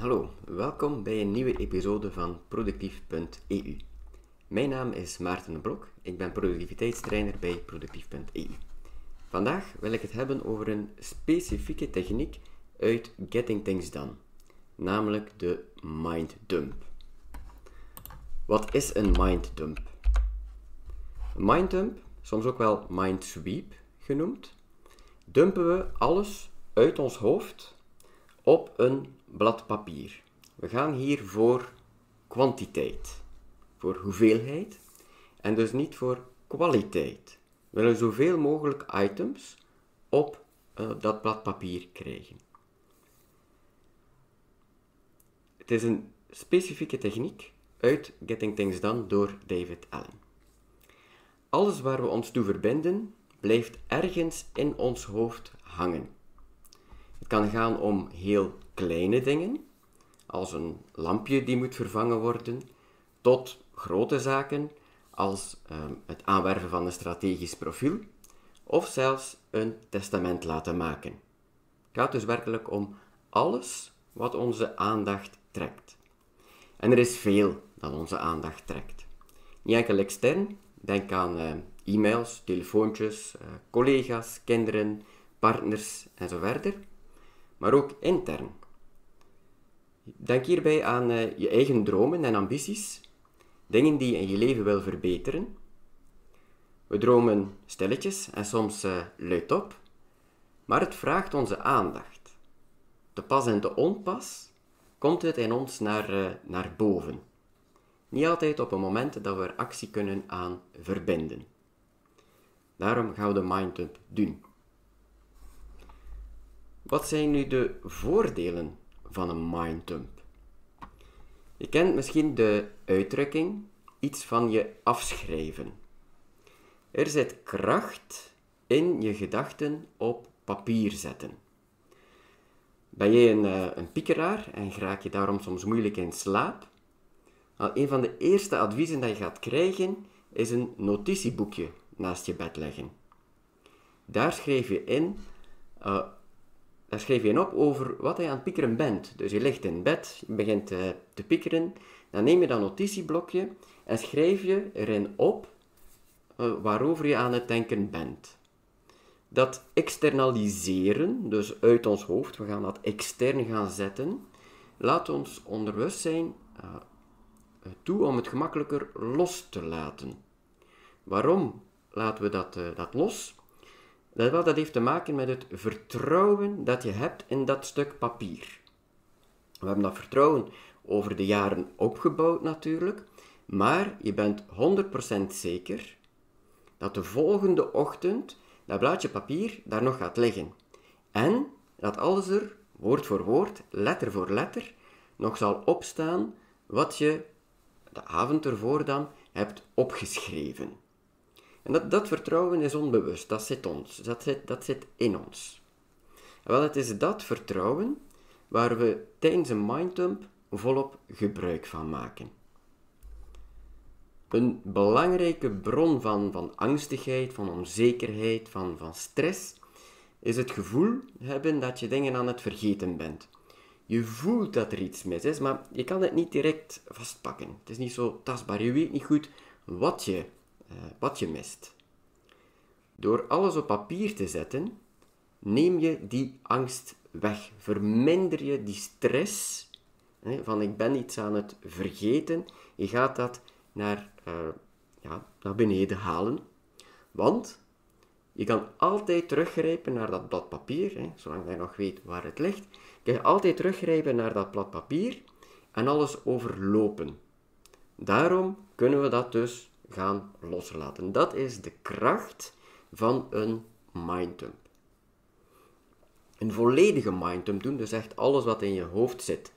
Hallo, welkom bij een nieuwe episode van Productief.eu. Mijn naam is Maarten de Blok, ik ben productiviteitstrainer bij Productief.eu. Vandaag wil ik het hebben over een specifieke techniek uit Getting Things Done, namelijk de mind dump. Wat is een mind dump? Een mind dump, soms ook wel mind sweep genoemd, dumpen we alles uit ons hoofd op een blad papier. We gaan hier voor kwantiteit, voor hoeveelheid en dus niet voor kwaliteit. We willen zoveel mogelijk items op uh, dat blad papier krijgen. Het is een specifieke techniek uit Getting Things Done door David Allen. Alles waar we ons toe verbinden, blijft ergens in ons hoofd hangen. Het kan gaan om heel kleine dingen, als een lampje die moet vervangen worden, tot grote zaken als ehm, het aanwerven van een strategisch profiel of zelfs een testament laten maken. Het gaat dus werkelijk om alles wat onze aandacht trekt. En er is veel dat onze aandacht trekt. Niet enkel extern, denk aan uh, e-mails, telefoontjes, uh, collega's, kinderen, partners en zo verder, maar ook intern. Denk hierbij aan uh, je eigen dromen en ambities, dingen die je in je leven wil verbeteren. We dromen stilletjes en soms uh, luidop, maar het vraagt onze aandacht. Te pas en te onpas komt het in ons naar, uh, naar boven. Niet altijd op een moment dat we er actie kunnen aan verbinden. Daarom gaan we de mindump doen. Wat zijn nu de voordelen van een minddump? Je kent misschien de uitdrukking iets van je afschrijven. Er zit kracht in je gedachten op papier zetten. Ben jij een, uh, een piekeraar en raak je daarom soms moeilijk in slaap? Al een van de eerste adviezen dat je gaat krijgen is een notitieboekje naast je bed leggen. Daar schrijf je in uh, daar schrijf je op over wat je aan het piekeren bent. Dus je ligt in bed, je begint uh, te piekeren, dan neem je dat notitieblokje en schrijf je erin op uh, waarover je aan het denken bent. Dat externaliseren, dus uit ons hoofd, we gaan dat extern gaan zetten, laat ons onderbewustzijn uh, toe om het gemakkelijker los te laten. Waarom laten we dat, dat los? Dat, dat heeft te maken met het vertrouwen dat je hebt in dat stuk papier. We hebben dat vertrouwen over de jaren opgebouwd natuurlijk, maar je bent 100% zeker dat de volgende ochtend dat blaadje papier daar nog gaat liggen. En dat alles er, woord voor woord, letter voor letter, nog zal opstaan wat je de avond ervoor dan hebt opgeschreven. Dat, dat vertrouwen is onbewust, dat zit, ons, dat zit, dat zit in ons. Wel, het is dat vertrouwen waar we tijdens een minddump volop gebruik van maken. Een belangrijke bron van, van angstigheid, van onzekerheid, van, van stress, is het gevoel hebben dat je dingen aan het vergeten bent. Je voelt dat er iets mis is, maar je kan het niet direct vastpakken. Het is niet zo tastbaar. Je weet niet goed wat je wat je mist. Door alles op papier te zetten, neem je die angst weg. Verminder je die stress van ik ben iets aan het vergeten. Je gaat dat naar, uh, ja, naar beneden halen. Want je kan altijd teruggrijpen naar dat blad papier, hè, zolang je nog weet waar het ligt. Kan je altijd teruggrijpen naar dat blad papier en alles overlopen. Daarom kunnen we dat dus gaan loslaten. Dat is de kracht van een minddump. Een volledige minddump doen, dus echt alles wat in je hoofd zit,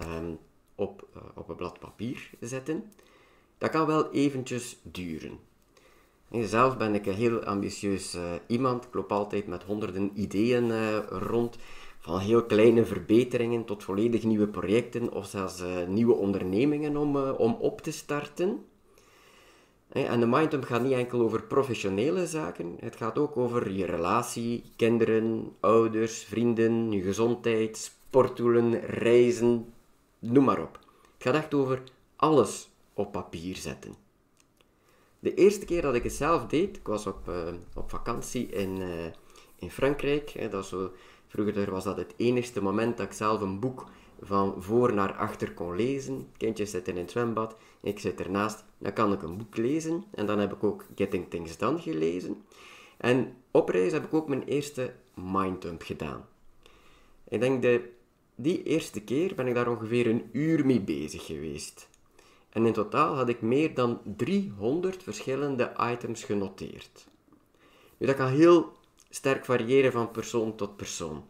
um, op, uh, op een blad papier zetten, dat kan wel eventjes duren. En zelf ben ik een heel ambitieus uh, iemand. Ik loop altijd met honderden ideeën uh, rond. Van heel kleine verbeteringen tot volledig nieuwe projecten of zelfs nieuwe ondernemingen om, om op te starten. En de Mindump gaat niet enkel over professionele zaken, het gaat ook over je relatie, kinderen, ouders, vrienden, je gezondheid, sportdoelen, reizen, noem maar op. Het gaat echt over alles op papier zetten. De eerste keer dat ik het zelf deed, ik was op, uh, op vakantie in, uh, in Frankrijk. Hè, dat zo, vroeger was dat het enigste moment dat ik zelf een boek van voor naar achter kon lezen. Kindjes zitten in het zwembad, ik zit ernaast, dan kan ik een boek lezen. En dan heb ik ook Getting Things Done gelezen. En op reis heb ik ook mijn eerste minddump gedaan. Ik denk dat die eerste keer ben ik daar ongeveer een uur mee bezig geweest. En in totaal had ik meer dan 300 verschillende items genoteerd. Nu, dat kan heel sterk variëren van persoon tot persoon.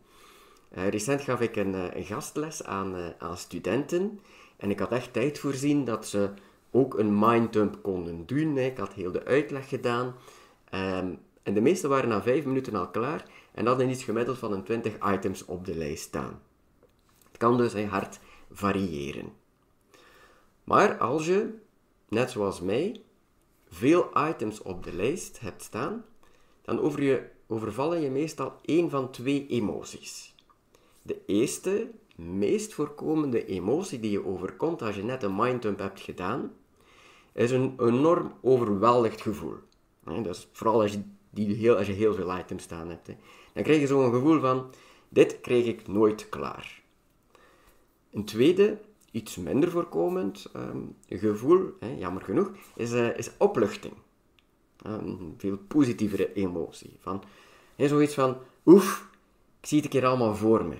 Uh, recent gaf ik een, een gastles aan, uh, aan studenten en ik had echt tijd voorzien dat ze ook een minddump konden doen. Ik had heel de uitleg gedaan um, en de meeste waren na 5 minuten al klaar en hadden iets gemiddeld van een 20 items op de lijst staan. Het kan dus hard variëren. Maar als je, net zoals mij, veel items op de lijst hebt staan, dan over je, overvallen je meestal één van twee emoties. De eerste, meest voorkomende emotie die je overkomt als je net een minddump hebt gedaan, is een enorm overweldigd gevoel. Dus vooral als je, die heel, als je heel veel items staan hebt. Dan krijg je zo'n gevoel van, dit krijg ik nooit klaar. Een tweede, iets minder voorkomend um, gevoel, jammer genoeg, is, uh, is opluchting. Een veel positievere emotie. Van, hè, zoiets van, oef, ik zie het een keer allemaal voor me.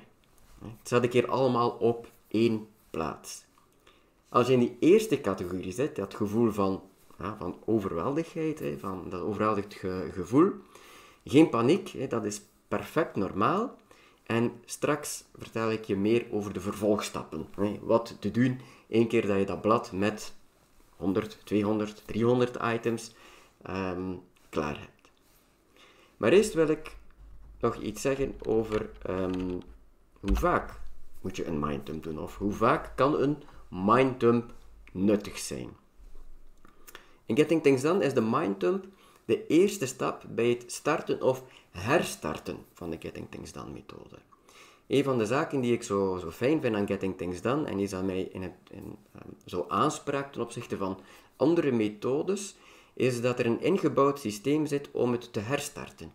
Het staat een keer allemaal op één plaats. Als je in die eerste categorie zit, dat gevoel van, van overweldigheid, hè, van dat overweldigd gevoel, geen paniek, hè, dat is perfect normaal. En straks vertel ik je meer over de vervolgstappen. Wat te doen één keer dat je dat blad met 100, 200, 300 items um, klaar hebt. Maar eerst wil ik nog iets zeggen over um, hoe vaak moet je een minddump doen of hoe vaak kan een minddump nuttig zijn. In Getting Things Done is de minddump de eerste stap bij het starten of herstarten van de Getting Things Done methode. Een van de zaken die ik zo, zo fijn vind aan Getting Things Done en die aan mij in het, in, um, zo aanspraakt ten opzichte van andere methodes, is dat er een ingebouwd systeem zit om het te herstarten.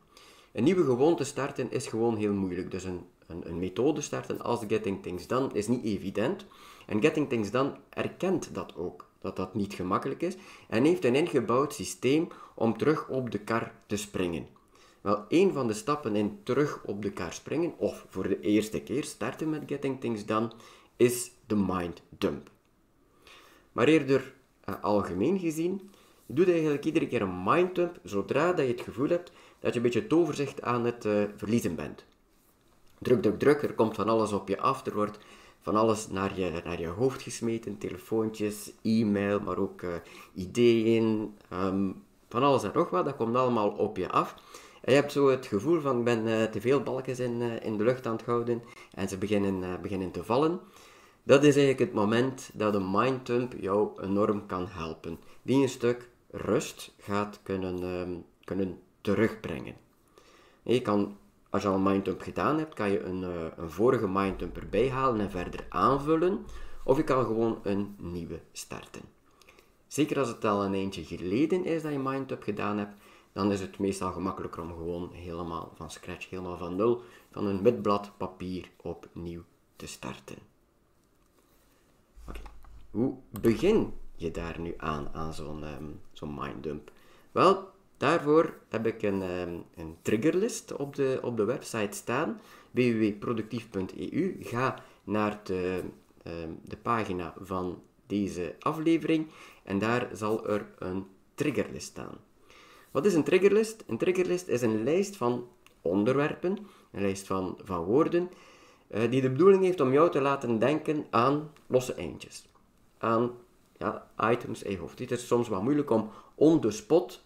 Een nieuwe gewoonte starten is gewoon heel moeilijk. Dus een, een, een methode starten als Getting Things Done is niet evident. En Getting Things Done erkent dat ook, dat dat niet gemakkelijk is, en heeft een ingebouwd systeem om terug op de kar te springen. Wel, een van de stappen in terug op de kar springen, of voor de eerste keer starten met Getting Things Done, is de mind dump. Maar eerder uh, algemeen gezien, doet eigenlijk iedere keer een mind dump zodra dat je het gevoel hebt dat je een beetje toverzicht aan het uh, verliezen bent. Druk, druk, druk, er komt van alles op je af, er wordt van alles naar je, naar je hoofd gesmeten, telefoontjes, e-mail, maar ook uh, ideeën, um, van alles en nog wat, dat komt allemaal op je af. En je hebt zo het gevoel van, ik ben uh, te veel balkjes in, in de lucht aan het houden en ze beginnen, beginnen te vallen. Dat is eigenlijk het moment dat een minddump jou enorm kan helpen. Die een stuk rust gaat kunnen, um, kunnen terugbrengen. En je kan, als je al een minddump gedaan hebt, kan je een, een vorige minddump erbij halen en verder aanvullen. Of je kan gewoon een nieuwe starten. Zeker als het al een eindje geleden is dat je minddump gedaan hebt, dan is het meestal gemakkelijker om gewoon helemaal van scratch, helemaal van nul, van een wit blad papier opnieuw te starten. Oké, hoe begin je daar nu aan, aan zo'n um, zo'n minddump? Wel, daarvoor heb ik een, um, een triggerlist op de, op de website staan, www.productief.eu. Ga naar de, um, de pagina van deze aflevering en daar zal er een triggerlist staan. Wat is een triggerlist? Een triggerlist is een lijst van onderwerpen, een lijst van, van woorden, uh, die de bedoeling heeft om jou te laten denken aan losse eindjes. Aan ja, items hoofd. Het is soms wat moeilijk om on the spot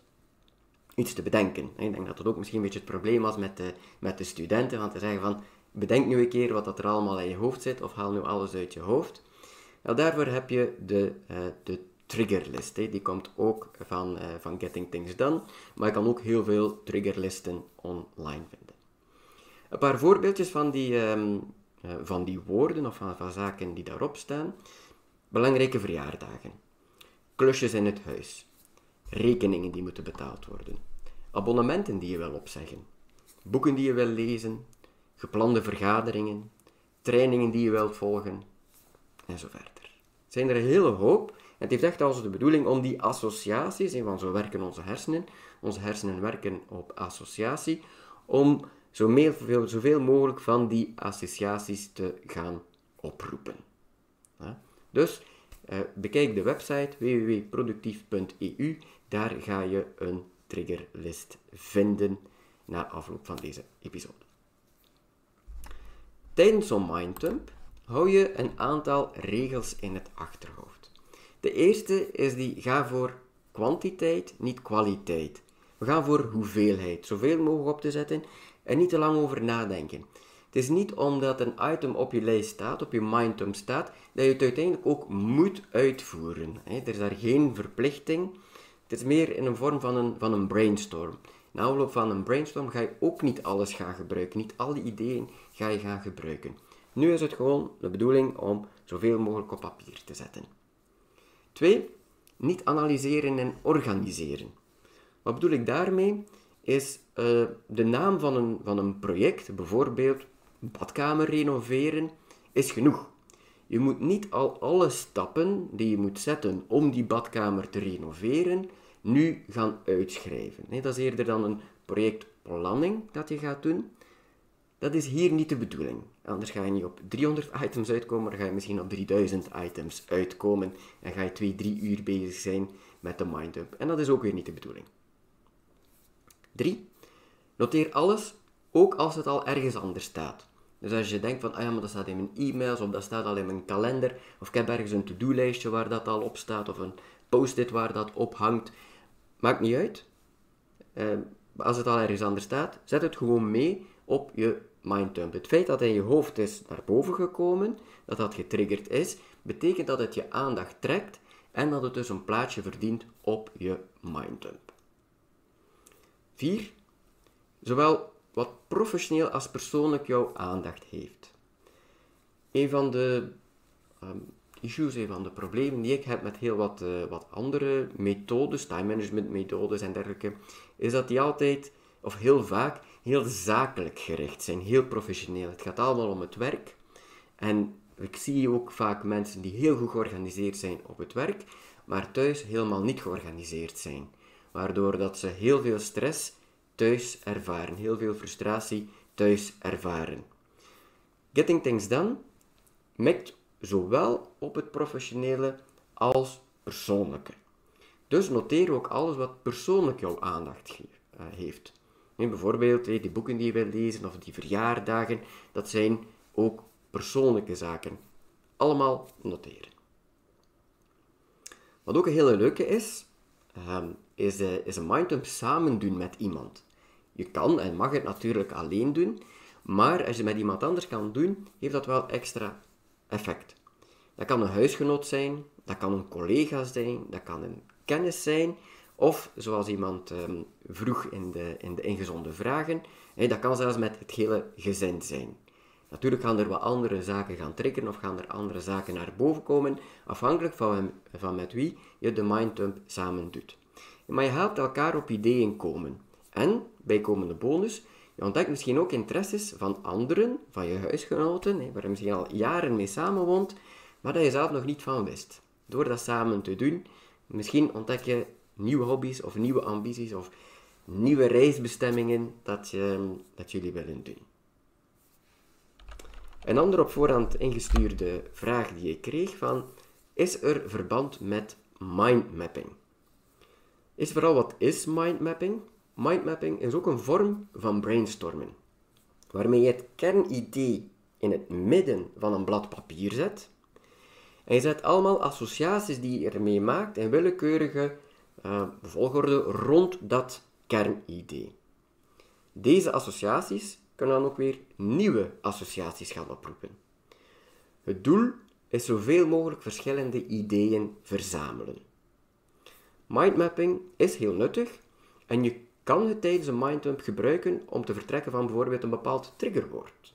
iets te bedenken. Ik denk dat dat ook misschien een beetje het probleem was met de, met de studenten, van te zeggen van, bedenk nu een keer wat dat er allemaal in je hoofd zit, of haal nu alles uit je hoofd. Nou, daarvoor heb je de, uh, de triggerlist. Die komt ook van, uh, van Getting Things Done, maar je kan ook heel veel triggerlisten online vinden. Een paar voorbeeldjes van die, um, eh, van die woorden of van, van zaken die daarop staan. Belangrijke verjaardagen, klusjes in het huis, rekeningen die moeten betaald worden, abonnementen die je wil opzeggen, boeken die je wil lezen, geplande vergaderingen, trainingen die je wilt volgen. En zo verder. Zijn er een hele hoop. Het heeft echt als de bedoeling om die associaties, en van zo werken onze hersenen, onze hersenen werken op associatie, om zoveel, zoveel mogelijk van die associaties te gaan oproepen. Dus eh, bekijk de website www.productief.eu, daar ga je een triggerlist vinden na afloop van deze episode. Tijdens zo'n mindtump hou je een aantal regels in het achterhoofd. De eerste is die ga voor kwantiteit, niet kwaliteit. We gaan voor hoeveelheid, zoveel mogelijk op te zetten en niet te lang over nadenken. Het is niet omdat een item op je lijst staat, op je mindtump staat, dat je het uiteindelijk ook moet uitvoeren. Er is daar geen verplichting. Het is meer in een vorm van een, van een brainstorm. Na afloop van een brainstorm ga je ook niet alles gaan gebruiken. Niet alle ideeën ga je gaan gebruiken. Nu is het gewoon de bedoeling om zoveel mogelijk op papier te zetten. 2. Niet analyseren en organiseren. Wat bedoel ik daarmee? Is uh, de naam van een, van een project, bijvoorbeeld badkamer renoveren, is genoeg. Je moet niet al alle stappen die je moet zetten om die badkamer te renoveren, nu gaan uitschrijven. Dat is eerder dan een projectplanning dat je gaat doen. Dat is hier niet de bedoeling. Anders ga je niet op 300 items uitkomen, maar ga je misschien op 3000 items uitkomen en ga je 2, 3 uur bezig zijn met de mindup. En dat is ook weer niet de bedoeling. 3. Noteer alles, ook als het al ergens anders staat. Dus als je denkt van, ah ja, maar dat staat in mijn e-mails, of dat staat al in mijn kalender, of ik heb ergens een to-do-lijstje waar dat al op staat, of een post-it waar dat op hangt, maakt niet uit. Uh, als het al ergens anders staat, zet het gewoon mee op je mindtump. Het feit dat het in je hoofd is naar boven gekomen, dat dat getriggerd is, betekent dat het je aandacht trekt en dat het dus een plaatsje verdient op je mindtump. 4. Zowel wat professioneel als persoonlijk jouw aandacht heeft. Een van de um, issues, een van de problemen die ik heb met heel wat, uh, wat andere methodes, time management methodes en dergelijke, is dat die altijd, of heel vaak, heel zakelijk gericht zijn, heel professioneel. Het gaat allemaal om het werk. En ik zie ook vaak mensen die heel goed georganiseerd zijn op het werk, maar thuis helemaal niet georganiseerd zijn. Waardoor dat ze heel veel stress thuis ervaren, heel veel frustratie thuis ervaren. Getting Things Done mikt zowel op het professionele als persoonlijke. Dus noteer ook alles wat persoonlijk jouw aandacht eh, heeft. bijvoorbeeld die boeken die je wilt lezen of die verjaardagen, dat zijn ook persoonlijke zaken. Allemaal noteren. Wat ook een hele leuke is, ehm, is, uh, is een mindump samen doen met iemand. Je kan en mag het natuurlijk alleen doen, maar als je met iemand anders kan doen, heeft dat wel extra effect. Dat kan een huisgenoot zijn, dat kan een collega zijn, dat kan een kennis zijn, of zoals iemand um, vroeg in de, in de ingezonde vragen, dat kan zelfs met het hele gezin zijn. Natuurlijk gaan er wat andere zaken gaan triggeren of gaan er andere zaken naar boven komen, afhankelijk van, van met wie je de mindtump samen doet. Maar je helpt elkaar op ideeën komen. En, bijkomende bonus, je ontdekt misschien ook interesses van anderen, van je huisgenoten, waar je misschien al jaren mee samenwoont, maar dat je zelf nog niet van wist. Door dat samen te doen, misschien ontdek je nieuwe hobby's of nieuwe ambities of nieuwe reisbestemmingen dat, je, dat jullie willen doen. Een andere op voorhand ingestuurde vraag die ik kreeg van, is er verband met mindmapping? Is vooral wat is mindmapping? Mindmapping is ook een vorm van brainstorming, waarmee je het kernidee in het midden van een blad papier zet. En je zet allemaal associaties die je ermee maakt in willekeurige uh, volgorde rond dat kernidee. Deze associaties kunnen dan ook weer nieuwe associaties gaan oproepen. Het doel is zoveel mogelijk verschillende ideeën verzamelen. Mindmapping is heel nuttig en je kan het tijdens een mindump gebruiken om te vertrekken van bijvoorbeeld een bepaald triggerwoord.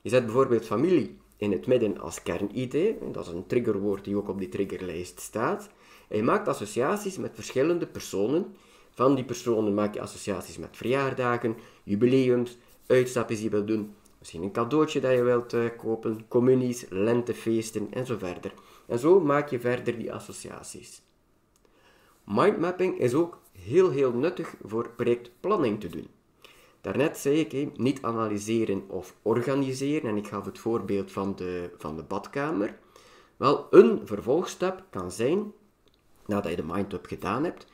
Je zet bijvoorbeeld familie in het midden als kernidee. Dat is een triggerwoord die ook op die triggerlijst staat. En je maakt associaties met verschillende personen. Van die personen maak je associaties met verjaardagen, jubileums, uitstapjes die je wilt doen, misschien een cadeautje dat je wilt uh, kopen, communies, lentefeesten en zo verder. En zo maak je verder die associaties. Mindmapping is ook heel heel nuttig voor projectplanning te doen. Daarnet zei ik, niet analyseren of organiseren, en ik gaf het voorbeeld van de, van de badkamer. Wel, een vervolgstap kan zijn, nadat je de mindmap gedaan hebt,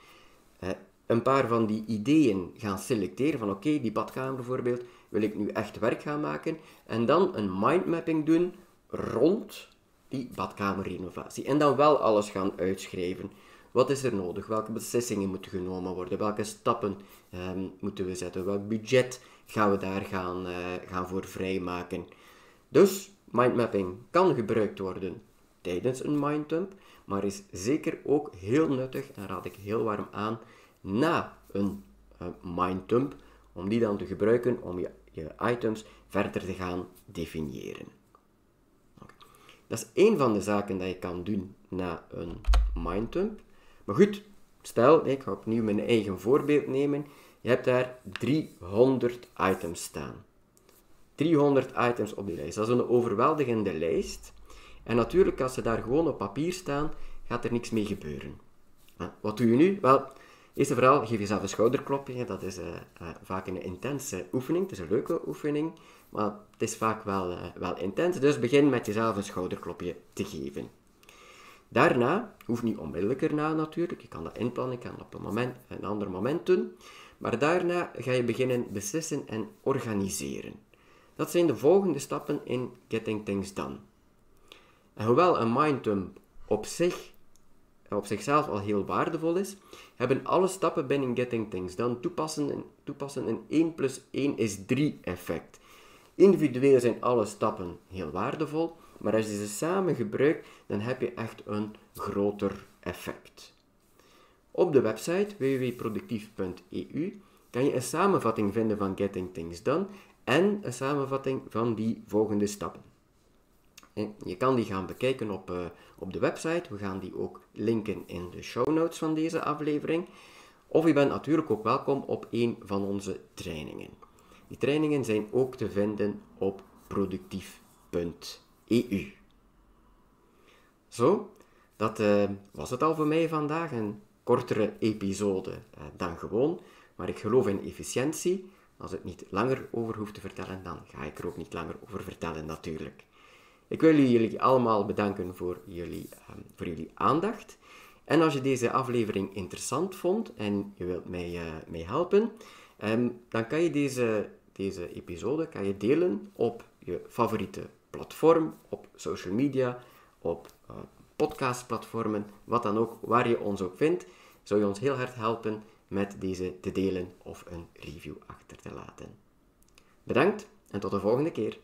een paar van die ideeën gaan selecteren, van oké, die badkamer bijvoorbeeld, wil ik nu echt werk gaan maken, en dan een mindmapping doen rond die badkamerrenovatie. En dan wel alles gaan uitschrijven. Wat is er nodig? Welke beslissingen moeten genomen worden? Welke stappen ehm, moeten we zetten? Welk budget gaan we daar gaan, uh, gaan voor vrijmaken? Dus mindmapping kan gebruikt worden tijdens een minddump, maar is zeker ook heel nuttig en raad ik heel warm aan na een uh, minddump om die dan te gebruiken om je, je items verder te gaan definiëren. Dat is één van de zaken dat je kan doen na een minddump. Maar goed, stel, ik ga opnieuw mijn eigen voorbeeld nemen. Je hebt daar 300 items staan. 300 items op die lijst. Dat is een overweldigende lijst. En natuurlijk, als ze daar gewoon op papier staan, gaat er niks mee gebeuren. Wat doe je nu? Wel, eerst en vooral geef jezelf een schouderklopje. Dat is uh, uh, vaak een intense oefening. Het is een leuke oefening, maar het is vaak wel, uh, wel intens. Dus begin met jezelf een schouderklopje te geven. Daarna, hoeft niet onmiddellijk erna natuurlijk, je kan dat inplannen, je kan op een, moment, een ander moment doen, maar daarna ga je beginnen beslissen en organiseren. Dat zijn de volgende stappen in Getting Things Done. En hoewel een minddump op zich op zichzelf al heel waardevol is, hebben alle stappen binnen Getting Things Done toepassen, toepassen een 1 plus 1 is 3 effect. Individueel zijn alle stappen heel waardevol, maar als je ze samen gebruikt, dan heb je echt een groter effect. Op de website www.productief.eu kan je een samenvatting vinden van Getting Things Done en een samenvatting van die volgende stappen. Je kan die gaan bekijken op, uh, op de website. We gaan die ook linken in de show notes van deze aflevering. Of je bent natuurlijk ook welkom op een van onze trainingen. Die trainingen zijn ook te vinden op productief.eu. EU. Zo, dat uh, was het al voor mij vandaag. Een kortere episode uh, dan gewoon. Maar ik geloof in efficiëntie. Als ik niet langer over hoef te vertellen, dan ga ik er ook niet langer over vertellen natuurlijk. Ik wil jullie allemaal bedanken voor jullie, um, voor jullie aandacht. En als je deze aflevering interessant vond en je wilt mij, mij helpen, um, dan kan je deze, deze episode kan je delen op je favoriete platform, op social media, op uh, podcastplatformen, wat dan ook, waar je ons ook vindt, zou je ons heel hard helpen met deze te delen of een review achter te laten. Bedankt en tot de volgende keer.